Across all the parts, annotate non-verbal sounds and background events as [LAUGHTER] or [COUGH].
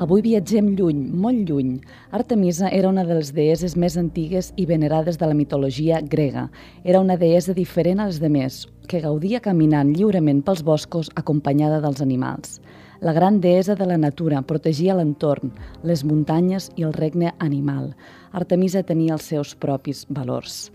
Avui viatgem lluny, molt lluny. Artemisa era una de les deeses més antigues i venerades de la mitologia grega. Era una deessa diferent als demés, que gaudia caminant lliurement pels boscos acompanyada dels animals. La gran deessa de la natura protegia l'entorn, les muntanyes i el regne animal. Artemisa tenia els seus propis valors.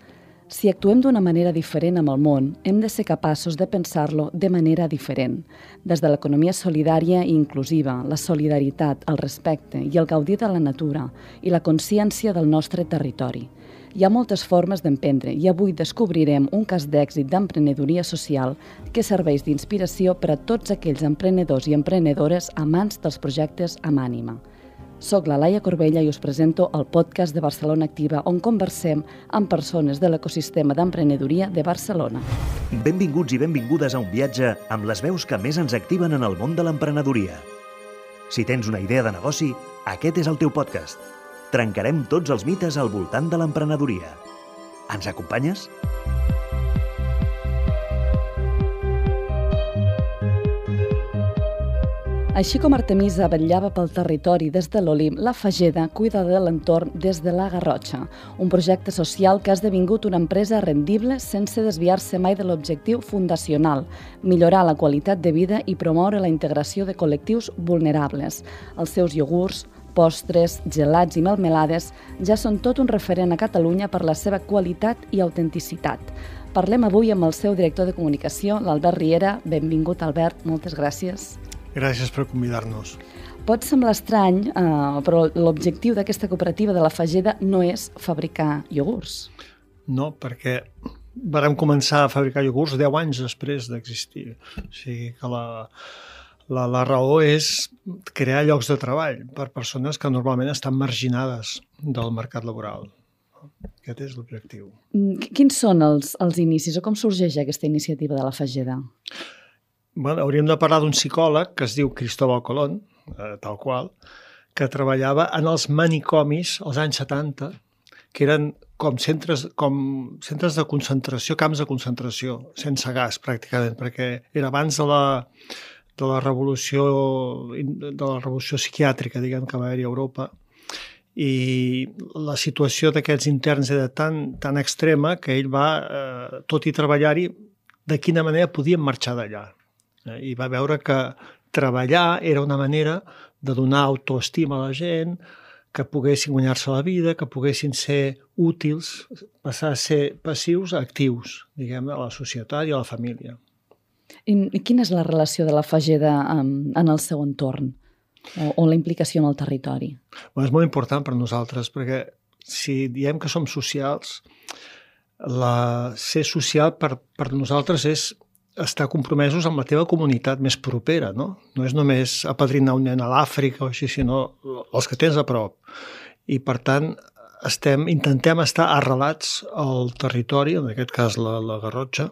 Si actuem d'una manera diferent amb el món, hem de ser capaços de pensar-lo de manera diferent. Des de l'economia solidària i inclusiva, la solidaritat, el respecte i el gaudir de la natura i la consciència del nostre territori. Hi ha moltes formes d'emprendre i avui descobrirem un cas d'èxit d'emprenedoria social que serveix d'inspiració per a tots aquells emprenedors i emprenedores amants dels projectes amb ànima. Soc la Laia Corbella i us presento el podcast de Barcelona Activa on conversem amb persones de l'ecosistema d'emprenedoria de Barcelona. Benvinguts i benvingudes a un viatge amb les veus que més ens activen en el món de l'emprenedoria. Si tens una idea de negoci, aquest és el teu podcast. Trencarem tots els mites al voltant de l'emprenedoria. Ens acompanyes? Així com Artemisa vetllava pel territori des de l'Olim, la Fageda cuida de l'entorn des de la Garrotxa, un projecte social que ha esdevingut una empresa rendible sense desviar-se mai de l'objectiu fundacional, millorar la qualitat de vida i promoure la integració de col·lectius vulnerables. Els seus iogurts, postres, gelats i melmelades ja són tot un referent a Catalunya per la seva qualitat i autenticitat. Parlem avui amb el seu director de comunicació, l'Albert Riera. Benvingut, Albert. Moltes gràcies. Gràcies per convidar-nos. Pot semblar estrany, eh, però l'objectiu d'aquesta cooperativa de la Fageda no és fabricar iogurts. No, perquè vàrem començar a fabricar iogurts 10 anys després d'existir. O sigui que la, la, la raó és crear llocs de treball per persones que normalment estan marginades del mercat laboral. Aquest és l'objectiu. Mm, quins són els, els inicis o com sorgeix aquesta iniciativa de la Fageda? Bueno, hauríem de parlar d'un psicòleg que es diu Cristóbal Colón, eh, tal qual, que treballava en els manicomis als anys 70, que eren com centres, com centres de concentració, camps de concentració, sense gas pràcticament, perquè era abans de la, de la revolució de la revolució psiquiàtrica, diguem, que va haver-hi a Europa, i la situació d'aquests interns era tan, tan extrema que ell va, eh, tot i treballar-hi, de quina manera podien marxar d'allà i va veure que treballar era una manera de donar autoestima a la gent, que poguessin guanyar-se la vida, que poguessin ser útils, passar a ser passius a actius, diguem, a la societat i a la família. I, quina és la relació de la Fageda en, en el seu entorn? O, o la implicació en el territori? Bueno, és molt important per nosaltres, perquè si diem que som socials, la, ser social per, per nosaltres és estar compromesos amb la teva comunitat més propera, no? No és només apadrinar un nen a l'Àfrica o així, sinó els que tens a prop. I, per tant, estem, intentem estar arrelats al territori, en aquest cas la, la Garrotxa,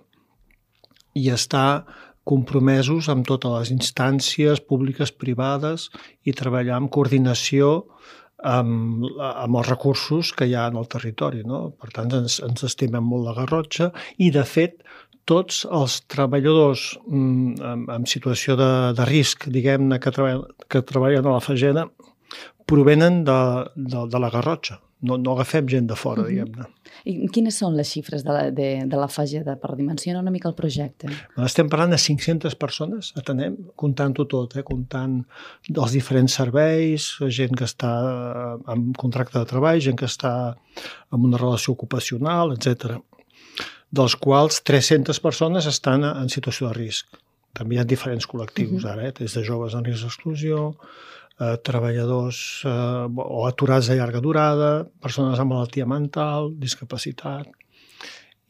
i estar compromesos amb totes les instàncies públiques, privades, i treballar en coordinació amb, amb els recursos que hi ha en el territori. No? Per tant, ens, ens estimem molt la Garrotxa i, de fet, tots els treballadors mm, en, en situació de, de risc, diguem-ne, que, treballen, que treballen a la Fageda, provenen de, de, de la Garrotxa. No, no agafem gent de fora, uh -huh. diguem-ne. I quines són les xifres de la, de, de la Fageda per dimensionar una mica el projecte? Estem parlant de 500 persones, atenem, comptant-ho tot, eh? comptant els diferents serveis, gent que està amb contracte de treball, gent que està amb una relació ocupacional, etc dels quals 300 persones estan en situació de risc. També hi ha diferents col·lectius ara, eh? des de joves en risc d'exclusió, eh, treballadors eh, o aturats de llarga durada, persones amb malaltia mental, discapacitat.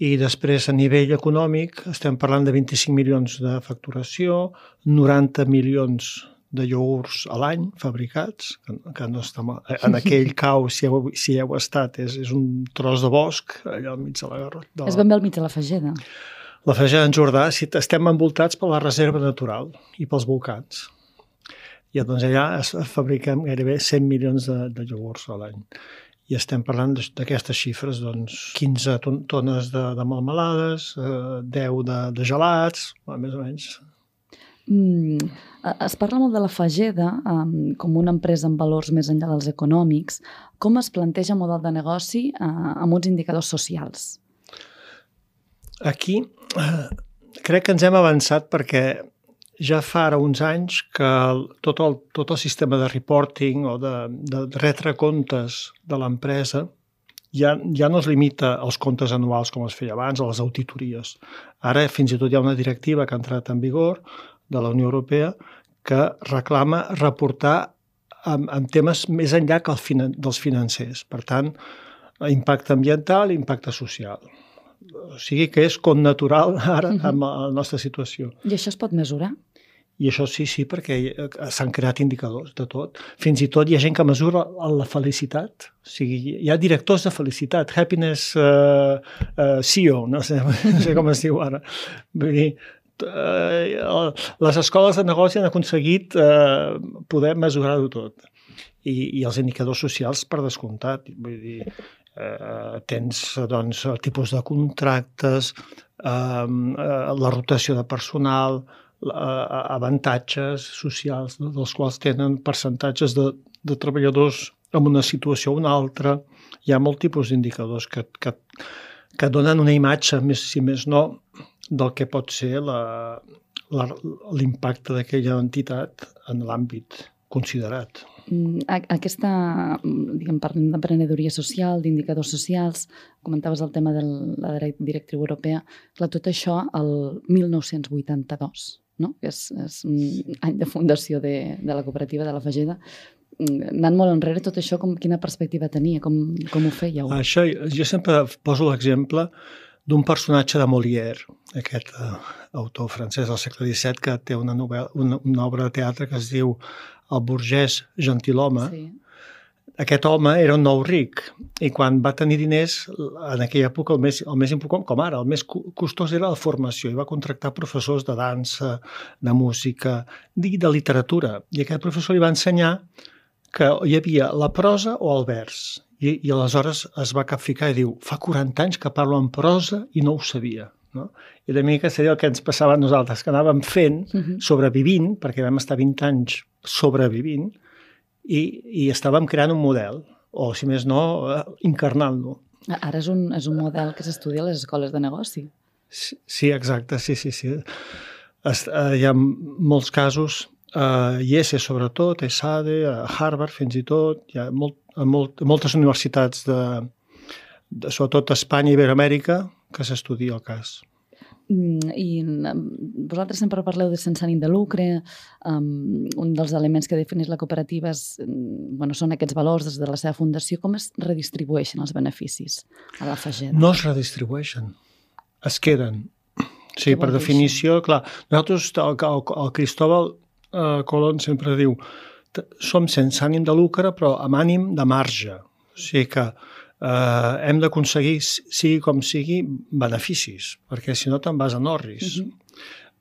I després, a nivell econòmic, estem parlant de 25 milions de facturació, 90 milions de iogurts a l'any fabricats, que, que no està mal. En aquell [LAUGHS] cau, si heu, si heu estat, és, és un tros de bosc allà al mig de la guerra. De la... És ben bé al mig de la Fageda. La Fageda en Jordà, si estem envoltats per la reserva natural i pels volcans. I doncs allà es fabriquem gairebé 100 milions de, de iogurts a l'any. I estem parlant d'aquestes xifres, doncs 15 tones de, de melmelades, eh, 10 de, de gelats, més o menys Mm, es parla molt de la Fageda um, com una empresa amb valors més enllà dels econòmics. Com es planteja el model de negoci uh, amb uns indicadors socials? Aquí eh, crec que ens hem avançat perquè ja fa ara uns anys que tot el, tot el sistema de reporting o de, de retre comptes de l'empresa ja, ja no es limita als comptes anuals com es feia abans, a les auditories. Ara fins i tot hi ha una directiva que ha entrat en vigor de la Unió Europea que reclama reportar amb, amb temes més enllà que el finan dels financers. Per tant, impacte ambiental i impacte social. O sigui que és com natural [LAUGHS] ara amb la nostra situació. I això es pot mesurar? I això sí, sí, perquè s'han creat indicadors de tot. Fins i tot hi ha gent que mesura la felicitat. O sigui, hi ha directors de felicitat, happiness uh, uh, CEO, no sé, [LAUGHS] no sé com es diu ara. Vull dir, uh, les escoles de negoci han aconseguit uh, poder mesurar-ho tot. I, I els indicadors socials, per descomptat. Vull dir, uh, tens doncs, el tipus de contractes, uh, la rotació de personal, avantatges socials dels quals tenen percentatges de, de treballadors en una situació o una altra. Hi ha molt tipus d'indicadors que, que, que donen una imatge, més, si més no, del que pot ser l'impacte d'aquella entitat en l'àmbit considerat. Mm, aquesta, diguem, parlem d'emprenedoria social, d'indicadors socials, comentaves el tema de la directriu europea, clar, tot això el 1982 no? que és, és un any de fundació de, de la cooperativa de la Fageda, mm, anant molt enrere, tot això, com, quina perspectiva tenia? Com, com ho fèieu? Això, jo sempre poso l'exemple d'un personatge de Molière, aquest uh, autor francès del segle XVII que té una, novel·la, una, una obra de teatre que es diu El burgès gentilhome, sí aquest home era un nou ric i quan va tenir diners, en aquella època el més, el més important, com ara, el més costós era la formació i va contractar professors de dansa, de música, i de literatura. I aquest professor li va ensenyar que hi havia la prosa o el vers. I, i aleshores es va capficar i diu, fa 40 anys que parlo en prosa i no ho sabia. No? I de mica seria el que ens passava a nosaltres, que anàvem fent, sobrevivint, perquè vam estar 20 anys sobrevivint, i, i estàvem creant un model, o si més no, eh, encarnant-lo. Ara és un, és un model que s'estudia a les escoles de negoci. Sí, sí exacte, sí, sí, sí. Es, uh, hi ha molts casos, uh, IES sobretot, ESADE, a Harvard fins i tot, hi ha molt, molt, moltes universitats de, de, sobretot a Espanya i Iberoamèrica, que s'estudia el cas. Mm, I mm, vosaltres sempre parleu de sense ànim de lucre, um, un dels elements que defineix la cooperativa és, mm, bueno, són aquests valors des de la seva fundació. Com es redistribueixen els beneficis a la Fageda? No es redistribueixen, es queden. Sí, per definició, clar. Nosaltres, el, el, el Cristóbal eh, Colón sempre diu som sense ànim de lucre però amb ànim de marge. O sigui que eh, hem d'aconseguir, sigui com sigui, beneficis, perquè si no te'n vas a Norris. Uh -huh.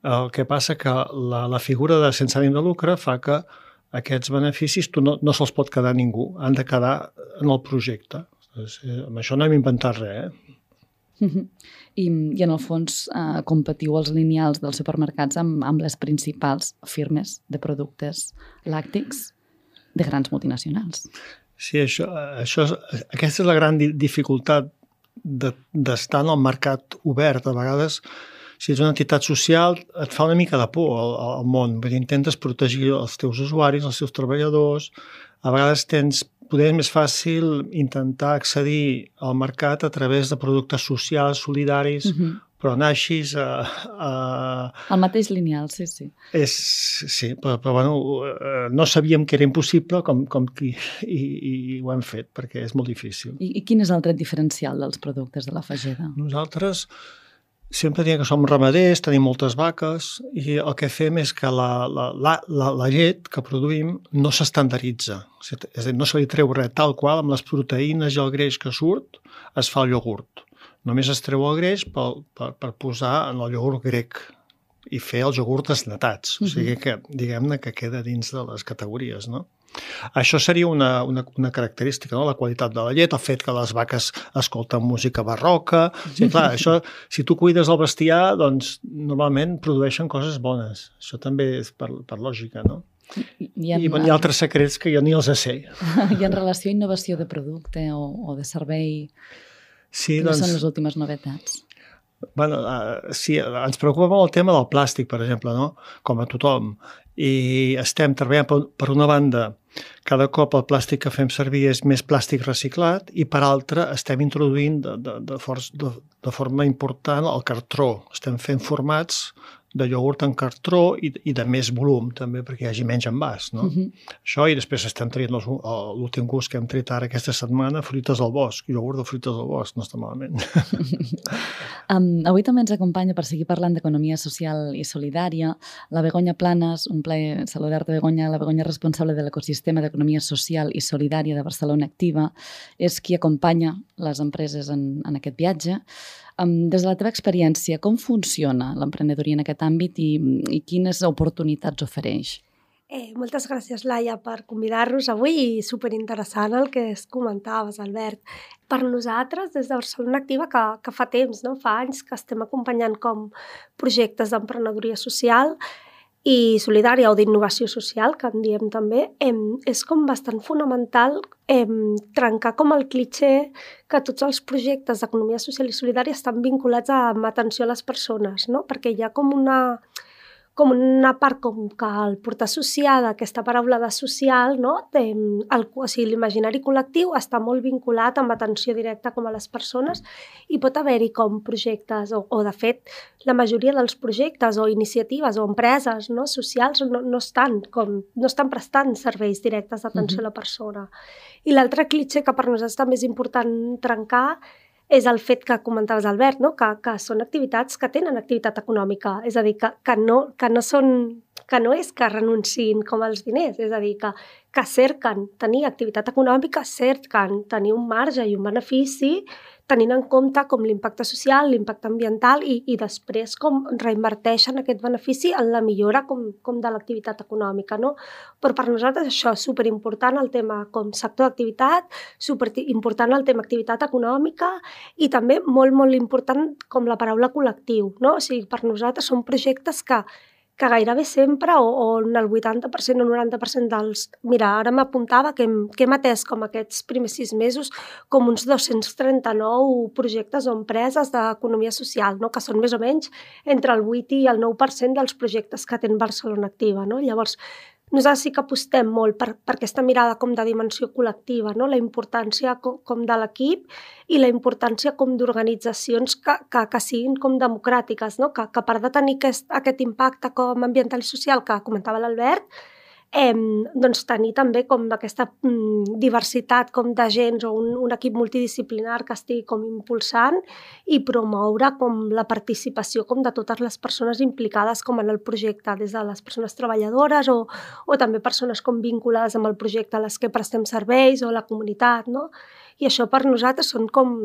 El que passa que la, la figura de sense ànim de lucre fa que aquests beneficis tu no, no se'ls pot quedar ningú, han de quedar en el projecte. Eh, amb això no hem inventat res, eh? Uh -huh. I, I en el fons eh, competiu els lineals dels supermercats amb, amb les principals firmes de productes làctics de grans multinacionals. Sí, això, això, aquesta és la gran dificultat d'estar de, en el mercat obert. A vegades, si ets una entitat social, et fa una mica de por al, al món, perquè intentes protegir els teus usuaris, els teus treballadors. A vegades tens, poder és més fàcil intentar accedir al mercat a través de productes socials, solidaris, uh -huh però naixis a... a... El mateix lineal, sí, sí. És, sí, però, però bueno, eh, no sabíem que era impossible com, com que, i, i ho hem fet, perquè és molt difícil. I, I quin és el tret diferencial dels productes de la Fageda? Nosaltres sempre diem que som ramaders, tenim moltes vaques, i el que fem és que la, la, la, la, la llet que produïm no s'estandaritza. És a dir, no se li treu res tal qual, amb les proteïnes i el greix que surt, es fa el iogurt Només es treu el greix per, per, per posar en el iogurt grec i fer els iogurts desnatats. Uh -huh. O sigui que, diguem-ne, que queda dins de les categories, no? Això seria una, una, una característica, no? la qualitat de la llet, el fet que les vaques escolten música barroca... Sí, clar, això, si tu cuides el bestiar, doncs normalment produeixen coses bones. Això també és per, per lògica, no? I, en, I hi ha altres secrets que jo ni els sé. [LAUGHS] I en relació a innovació de producte o, o de servei, sí, quines doncs, són les últimes novetats? Bueno, uh, sí, ens preocupa molt el tema del plàstic, per exemple, no? com a tothom. I estem treballant, per, una banda, cada cop el plàstic que fem servir és més plàstic reciclat i per altra estem introduint de, de, de, for, de, de forma important el cartró. Estem fent formats de iogurt en cartró i, i de més volum també perquè hi hagi menys envàs. No? Uh Mhm. -huh. Això i després estem traient l'últim gust que hem tret ara aquesta setmana, fruites al bosc, iogurt de fruites al bosc, no està malament. [LAUGHS] Um, avui també ens acompanya per seguir parlant d'economia social i solidària la Begoña Planes, un plaer saludar-te Begoña, la Begoña responsable de l'ecosistema d'economia social i solidària de Barcelona Activa, és qui acompanya les empreses en, en aquest viatge. Des de la teva experiència, com funciona l'emprenedoria en aquest àmbit i, i quines oportunitats ofereix? Eh, moltes gràcies, Laia, per convidar-nos avui i superinteressant el que es comentaves, Albert. Per nosaltres, des de Barcelona Activa, que, que fa temps, no? fa anys que estem acompanyant com projectes d'emprenedoria social i solidària o d'innovació social, que en diem també, em, és com bastant fonamental em, trencar com el clitxer que tots els projectes d'economia social i solidària estan vinculats amb atenció a les persones, no? perquè hi ha com una com una part com que el portar associada aquesta paraula de social, no? El, o sigui, l'imaginari col·lectiu està molt vinculat amb atenció directa com a les persones i pot haver-hi com projectes o, o de fet la majoria dels projectes o iniciatives o empreses no, socials no, no, estan com, no estan prestant serveis directes d'atenció uh -huh. a la persona. I l'altre clitxer que per nosaltres també és important trencar és el fet que comentaves, Albert, no? que, que són activitats que tenen activitat econòmica, és a dir, que, que, no, que no són que no és que renunciïn com als diners, és a dir, que, que cerquen tenir activitat econòmica, cerquen tenir un marge i un benefici tenint en compte com l'impacte social, l'impacte ambiental i, i després com reinverteixen aquest benefici en la millora com, com de l'activitat econòmica. No? Però per nosaltres això és superimportant el tema com sector d'activitat, superimportant el tema activitat econòmica i també molt, molt important com la paraula col·lectiu. No? O sigui, per nosaltres són projectes que que gairebé sempre, o, o en el 80% o 90% dels... Mira, ara m'apuntava que, que hem atès com aquests primers sis mesos com uns 239 projectes o empreses d'economia social, no? que són més o menys entre el 8 i el 9% dels projectes que té Barcelona Activa. No? Llavors, nosaltres sí que apostem molt per, per aquesta mirada com de dimensió col·lectiva, no? la importància com, com de l'equip i la importància com d'organitzacions que, que, que siguin com democràtiques, no? que, que part de tenir aquest, aquest impacte com ambiental i social que comentava l'Albert, eh, doncs tenir també com aquesta mm, diversitat com d'agents o un, un equip multidisciplinar que estigui com impulsant i promoure com la participació com de totes les persones implicades com en el projecte, des de les persones treballadores o, o també persones com vinculades amb el projecte les que prestem serveis o la comunitat, no? I això per nosaltres són com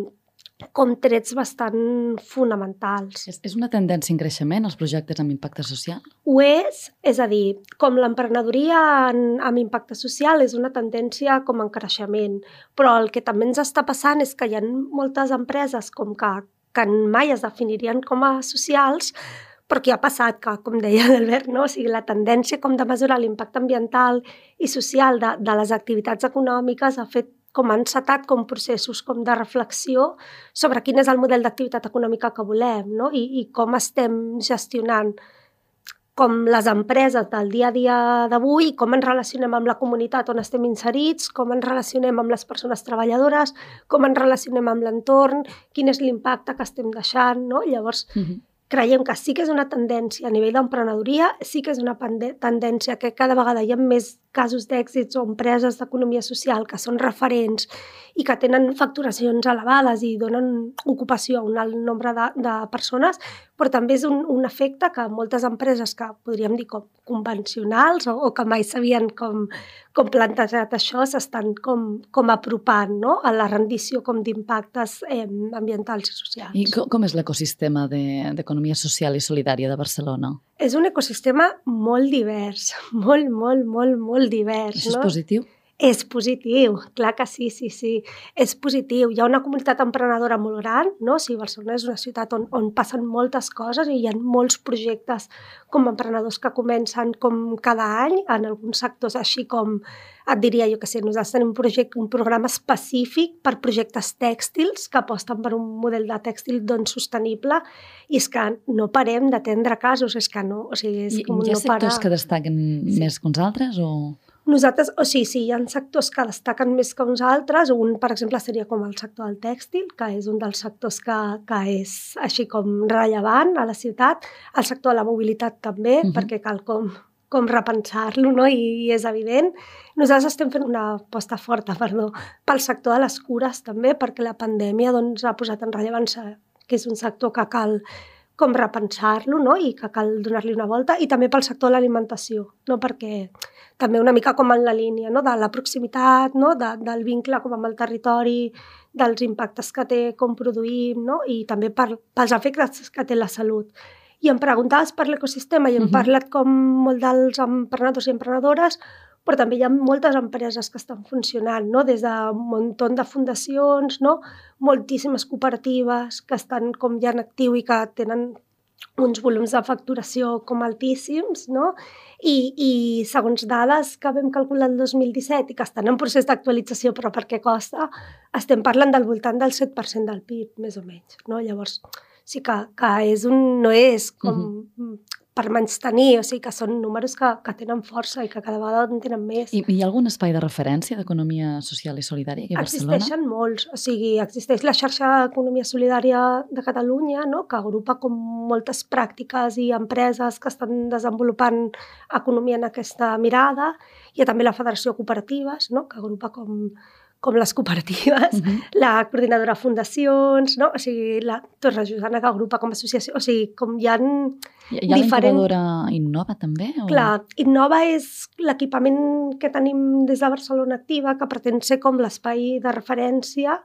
com trets bastant fonamentals. És, és una tendència en creixement, els projectes amb impacte social? Ho és, és a dir, com l'emprenedoria amb impacte social és una tendència com en creixement, però el que també ens està passant és que hi ha moltes empreses com que, que mai es definirien com a socials, però què ha passat? Que, com deia l'Albert, no? o sigui, la tendència com de mesurar l'impacte ambiental i social de, de les activitats econòmiques ha fet com han encetat com processos com de reflexió sobre quin és el model d'activitat econòmica que volem no? I, i com estem gestionant com les empreses del dia a dia d'avui, com ens relacionem amb la comunitat on estem inserits, com ens relacionem amb les persones treballadores, com ens relacionem amb l'entorn, quin és l'impacte que estem deixant, no? Llavors, Uh -huh. Creiem que sí que és una tendència a nivell d'emprenedoria, sí que és una tendència que cada vegada hi ha més casos d'èxits o empreses d'economia social que són referents i que tenen facturacions elevades i donen ocupació a un alt nombre de, de persones, però també és un, un efecte que moltes empreses que podríem dir com convencionals o, o que mai sabien com, com plantejat això s'estan com, com apropant no? a la rendició com d'impactes eh, ambientals i socials. I com, com és l'ecosistema d'economia d'economia social i solidària de Barcelona? És un ecosistema molt divers, [LAUGHS] molt, molt, molt, molt divers. Això és no? positiu? És positiu, clar que sí, sí, sí. És positiu. Hi ha una comunitat emprenedora molt gran, no? Sigui, Barcelona és una ciutat on, on passen moltes coses i hi ha molts projectes com emprenedors que comencen com cada any en alguns sectors així com et diria jo que sé, nosaltres tenim un, projecte, un programa específic per projectes tèxtils que aposten per un model de tèxtil doncs, sostenible i és que no parem d'atendre casos, és que no, o sigui, és I, com hi ha no sectors parar. que destaquen sí. més que uns altres? O... Nosaltres, o sigui, sí, hi ha sectors que destaquen més que uns altres. Un, per exemple, seria com el sector del tèxtil, que és un dels sectors que, que és així com rellevant a la ciutat. El sector de la mobilitat també, uh Mhm. -huh. perquè cal com, com repensar-lo, no? I, I és evident. Nosaltres estem fent una aposta forta, perdó, pel sector de les cures també, perquè la pandèmia doncs, ha posat en rellevància que és un sector que cal com repensar-lo no? i que cal donar-li una volta, i també pel sector de l'alimentació, no? perquè també una mica com en la línia no? de la proximitat, no? de, del vincle com amb el territori, dels impactes que té, com produïm, no? i també per, pels efectes que té la salut. I em preguntaves per l'ecosistema i hem uh. -huh. parlat com molt dels emprenedors i emprenedores, però també hi ha moltes empreses que estan funcionant, no? des de un munt de fundacions, no? moltíssimes cooperatives que estan com ja en actiu i que tenen uns volums de facturació com altíssims, no? I, i segons dades que vam calcular el 2017 i que estan en procés d'actualització, però perquè costa, estem parlant del voltant del 7% del PIB, més o menys. No? Llavors, sí que, que és un, no és com uh -huh. Per menys tenir, o sigui que són números que, que tenen força i que cada vegada en tenen més. I, hi ha algun espai de referència d'economia social i solidària aquí a Barcelona? Existeixen molts, o sigui, existeix la xarxa d'economia solidària de Catalunya, no? que agrupa com moltes pràctiques i empreses que estan desenvolupant economia en aquesta mirada. Hi ha també la Federació de Cooperatives, no? que agrupa com com les cooperatives, uh Mhm. -huh. la coordinadora de fundacions, no? o sigui, la Torre Josana que agrupa com a associació, o sigui, com hi ha Hi, hi ha diferent- l'incubadora Innova també? O... Clar, Innova és l'equipament que tenim des de Barcelona Activa, que pretén ser com l'espai de referència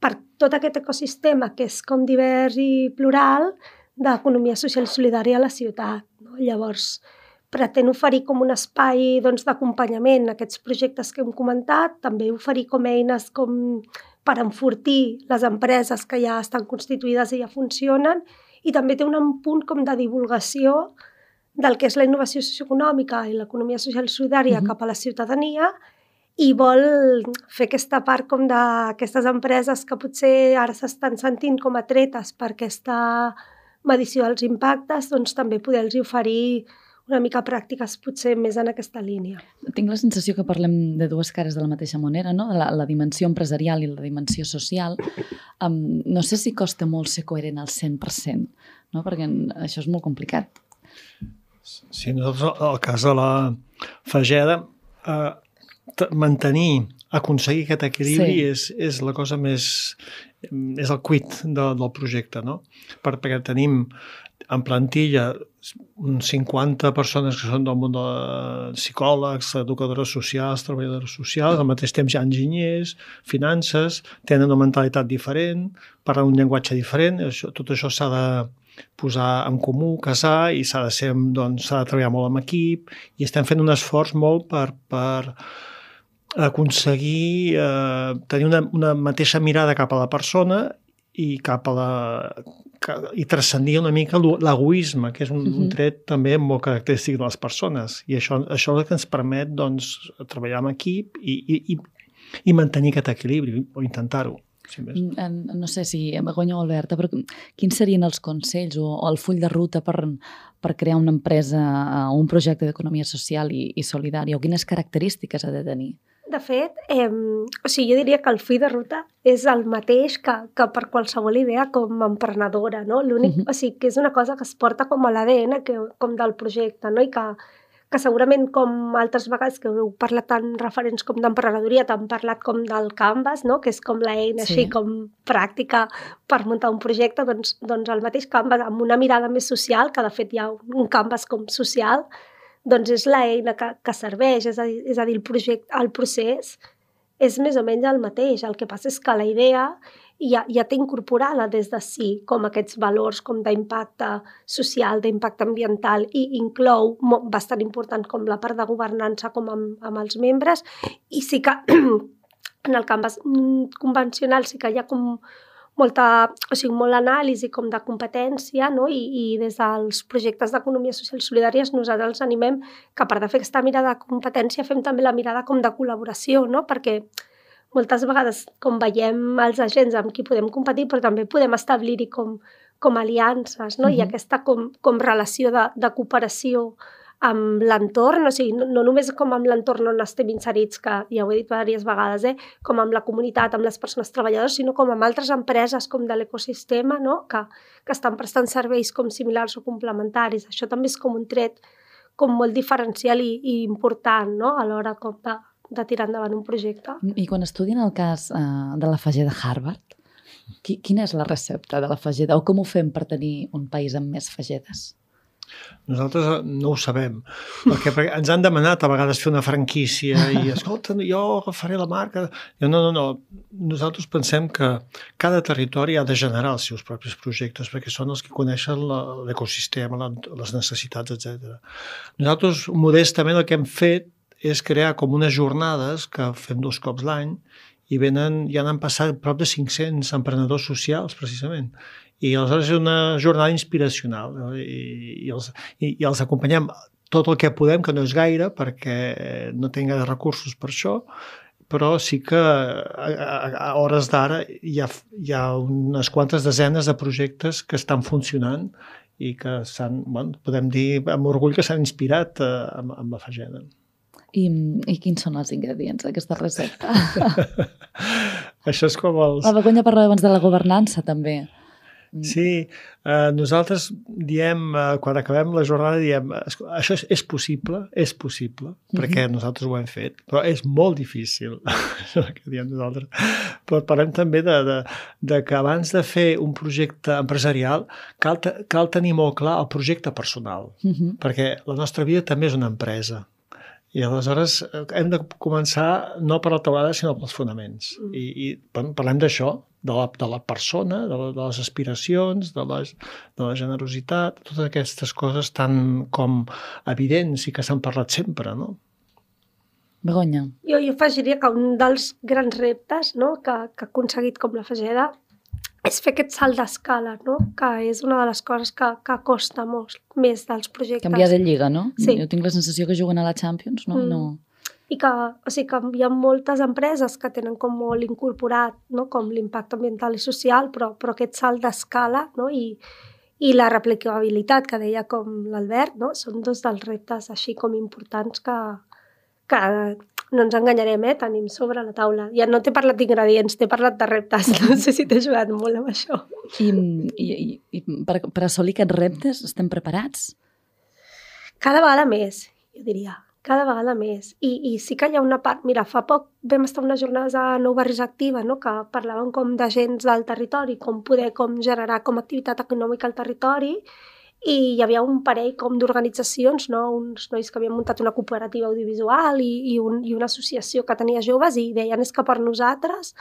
per tot aquest ecosistema que és com divers i plural d'economia social i solidària a la ciutat. No? Llavors, pretén oferir com un espai doncs, d'acompanyament a aquests projectes que hem comentat, també oferir com eines com per enfortir les empreses que ja estan constituïdes i ja funcionen, i també té un punt com de divulgació del que és la innovació socioeconòmica i l'economia social solidària Mhm. -huh. cap a la ciutadania i vol fer aquesta part com d'aquestes empreses que potser ara s'estan sentint com atretes per aquesta medició dels impactes, doncs també poder-los oferir una mica pràctiques potser més en aquesta línia. Tinc la sensació que parlem de dues cares de la mateixa moneda, no? la, la dimensió empresarial i la dimensió social. Um, no sé si costa molt ser coherent al 100%, no? perquè això és molt complicat. Sí, nosaltres, el cas de la Fageda, eh, mantenir, aconseguir aquest equilibri Sí. sí. és, és la cosa més... és el quid de, del projecte, no? Per, perquè tenim en plantilla uns 50 persones que són del món de psicòlegs, educadores socials, treballadores socials, al mateix temps hi ha enginyers, finances, tenen una mentalitat diferent, parlen un llenguatge diferent, això, tot això s'ha de posar en comú, casar, i s'ha de ser, doncs, de treballar molt amb equip, i estem fent un esforç molt per, per aconseguir eh, tenir una, una mateixa mirada cap a la persona i cap a la i transcendir una mica l'egoisme, que és un, uh -huh. un tret també molt característic de les persones. I això, això és el que ens permet doncs, treballar amb equip i, i, i, i mantenir aquest equilibri, o intentar-ho. Si més. No sé si Begoña o Alberta, però quins serien els consells o, o el full de ruta per, per crear una empresa o un projecte d'economia social i, i solidària? O quines característiques ha de tenir? De fet, eh, o sigui, jo diria que el full de ruta és el mateix que, que per qualsevol idea com a emprenedora, no? L'únic, uh -huh. o sigui, que és una cosa que es porta com a l'ADN com del projecte, no? I que, que segurament com altres vegades que heu parlat tant referents com d'emprenedoria, t'han parlat com del Canvas, no? que és com l'eina sí. així com pràctica per muntar un projecte, doncs, doncs el mateix Canvas amb una mirada més social, que de fet hi ha un Canvas com social, doncs és l'eina que, que serveix, és a dir, és a dir el, projecte, el procés és més o menys el mateix. El que passa és que la idea ja, ja té incorporada des de si com aquests valors com d'impacte social, d'impacte ambiental i inclou bastant important com la part de governança com amb, amb els membres i sí que [CLEARS THROAT] en el camp convencional sí que hi ha com molta, o sigui, molt anàlisi com de competència no? I, i des dels projectes d'economia social solidàries nosaltres els animem que a part de fer aquesta mirada de competència fem també la mirada com de col·laboració, no? perquè moltes vegades com veiem els agents amb qui podem competir però també podem establir-hi com, com aliances no? Mm -hmm. i aquesta com, com relació de, de cooperació amb l'entorn, o sigui, no, no només com amb l'entorn on estem inserits, que ja ho he dit diverses vegades, eh? com amb la comunitat, amb les persones treballadores, sinó com amb altres empreses com de l'ecosistema, no? que, que estan prestant serveis com similars o complementaris. Això també és com un tret com molt diferencial i, i important no? a l'hora com de, de tirar endavant un projecte. I quan estudien el cas eh, de la Fageda de Harvard, qui, quina és la recepta de la Fageda o com ho fem per tenir un país amb més fagedes? Nosaltres eh, no ho sabem, perquè, perquè ens han demanat a vegades fer una franquícia i, [LAUGHS] escolta, jo agafaré la marca. Jo, no, no, no. Nosaltres pensem que cada territori ha de generar els seus propis projectes perquè són els que coneixen l'ecosistema, les necessitats, etc. Nosaltres, modestament, el que hem fet és crear com unes jornades que fem dos cops l'any i venen, ja n'han passat prop de 500 emprenedors socials, precisament i aleshores és una jornada inspiracional no? I, i, els, i, i els acompanyem tot el que podem, que no és gaire perquè no tinc gaire recursos per això, però sí que a, a, a hores d'ara hi, ha, hi ha unes quantes desenes de projectes que estan funcionant i que s'han, bueno, podem dir amb orgull que s'han inspirat eh, amb, amb la Fageda. I, I quins són els ingredients d'aquesta recepta? [LAUGHS] Això és com els... La Begoña parlava abans de la governança, també. Mm. Sí, eh, nosaltres diem, eh, quan acabem la jornada, diem, això és, és possible, és possible, mm -hmm. perquè nosaltres ho hem fet, però és molt difícil, [LAUGHS] això que diem nosaltres. Però parlem també de, de, de que abans de fer un projecte empresarial cal, cal tenir molt clar el projecte personal, mm -hmm. perquè la nostra vida també és una empresa. I aleshores eh, hem de començar no per la teulada, sinó pels fonaments. Mm. I, i parlem d'això, de la, de la persona, de, la, de les aspiracions, de, les, de la generositat, totes aquestes coses tan com evidents i que s'han parlat sempre, no? Begonya. Jo, jo afegiria que un dels grans reptes no, que, que ha aconseguit com la Fageda és fer aquest salt d'escala, no? que és una de les coses que, que costa molt més dels projectes. Canviar de lliga, no? Sí. Jo tinc la sensació que juguen a la Champions, no? Mm. no i que, o sigui, que hi ha moltes empreses que tenen com molt incorporat no? com l'impacte ambiental i social, però, però aquest salt d'escala no? I, i la replicabilitat que deia com l'Albert, no? són dos dels reptes així com importants que, que no ens enganyarem, eh? tenim sobre la taula. Ja no t'he parlat d'ingredients, t'he parlat de reptes. No sé si t'he ajudat molt amb això. I, i, i per, per assolir aquests reptes estem preparats? Cada vegada més, jo diria cada vegada més. I, I sí que hi ha una part... Mira, fa poc vam estar unes jornades a Nou Barris Activa, no? que parlaven com d'agents del territori, com poder com generar com activitat econòmica al territori, i hi havia un parell com d'organitzacions, no? uns nois que havien muntat una cooperativa audiovisual i, i, un, i una associació que tenia joves i deien és que per nosaltres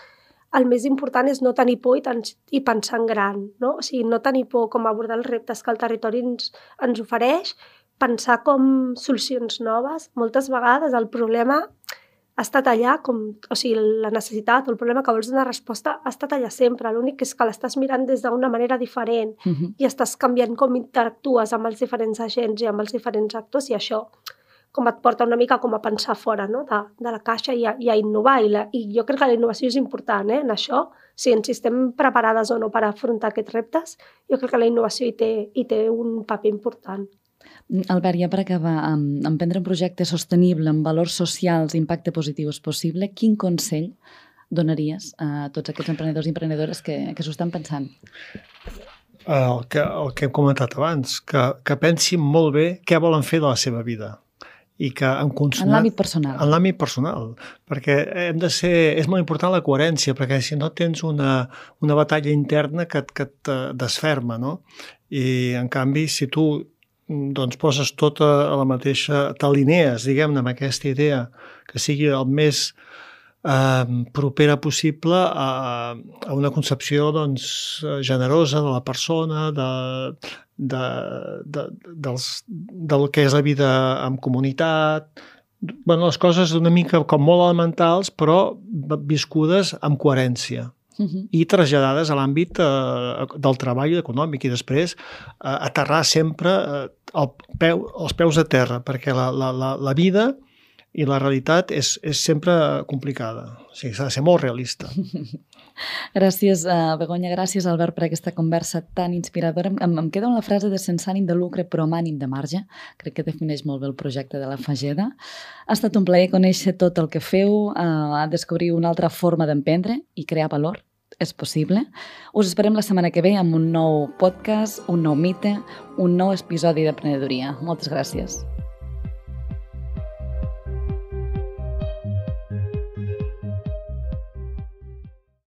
el més important és no tenir por i, ten i pensar en gran, no? O sigui, no tenir por com abordar els reptes que el territori ens, ens ofereix, pensar com solucions noves. Moltes vegades el problema ha estat allà, com, o sigui, la necessitat o el problema que vols donar resposta ha estat allà sempre. L'únic és que l'estàs mirant des d'una manera diferent uh -huh. i estàs canviant com interactues amb els diferents agents i amb els diferents actors i això com et porta una mica com a pensar fora no? de, de la caixa i a, i a innovar. I, la, I jo crec que la innovació és important eh? en això. Si ens estem preparades o no per afrontar aquests reptes, jo crec que la innovació hi té, hi té un paper important. Albert, ja per acabar, amb, amb prendre un projecte sostenible, amb valors socials, impacte positiu és possible, quin consell donaries a tots aquests emprenedors i emprenedores que, que s'ho estan pensant? El que, el que hem comentat abans, que, que pensin molt bé què volen fer de la seva vida i que en consonant... En l'àmbit personal. En l'àmbit personal, perquè hem de ser... És molt important la coherència, perquè si no tens una, una batalla interna que, que et desferma, no? I, en canvi, si tu doncs poses tot a, la mateixa, t'alinees, diguem-ne, amb aquesta idea, que sigui el més eh, propera possible a, a una concepció doncs, generosa de la persona, de, de, de, dels, del que és la vida en comunitat, bueno, les coses una mica com molt elementals, però viscudes amb coherència uh -huh. i traslladades a l'àmbit eh, del treball econòmic i després eh, aterrar sempre eh, el peu, els peus a terra, perquè la, la, la, la vida i la realitat és, és sempre complicada. O sigui, s'ha de ser molt realista. [LAUGHS] [LAUGHS] gràcies, uh, Begoña, gràcies, Albert, per aquesta conversa tan inspiradora. Em, em queda una frase de sense ànim de lucre però amb ànim de marge. Crec que defineix molt bé el projecte de la Fageda. Ha estat un plaer conèixer tot el que feu, uh, descobrir una altra forma d'emprendre i crear valor és possible. Us esperem la setmana que ve amb un nou podcast, un nou mite, un nou episodi d'Aprenedoria. Moltes gràcies.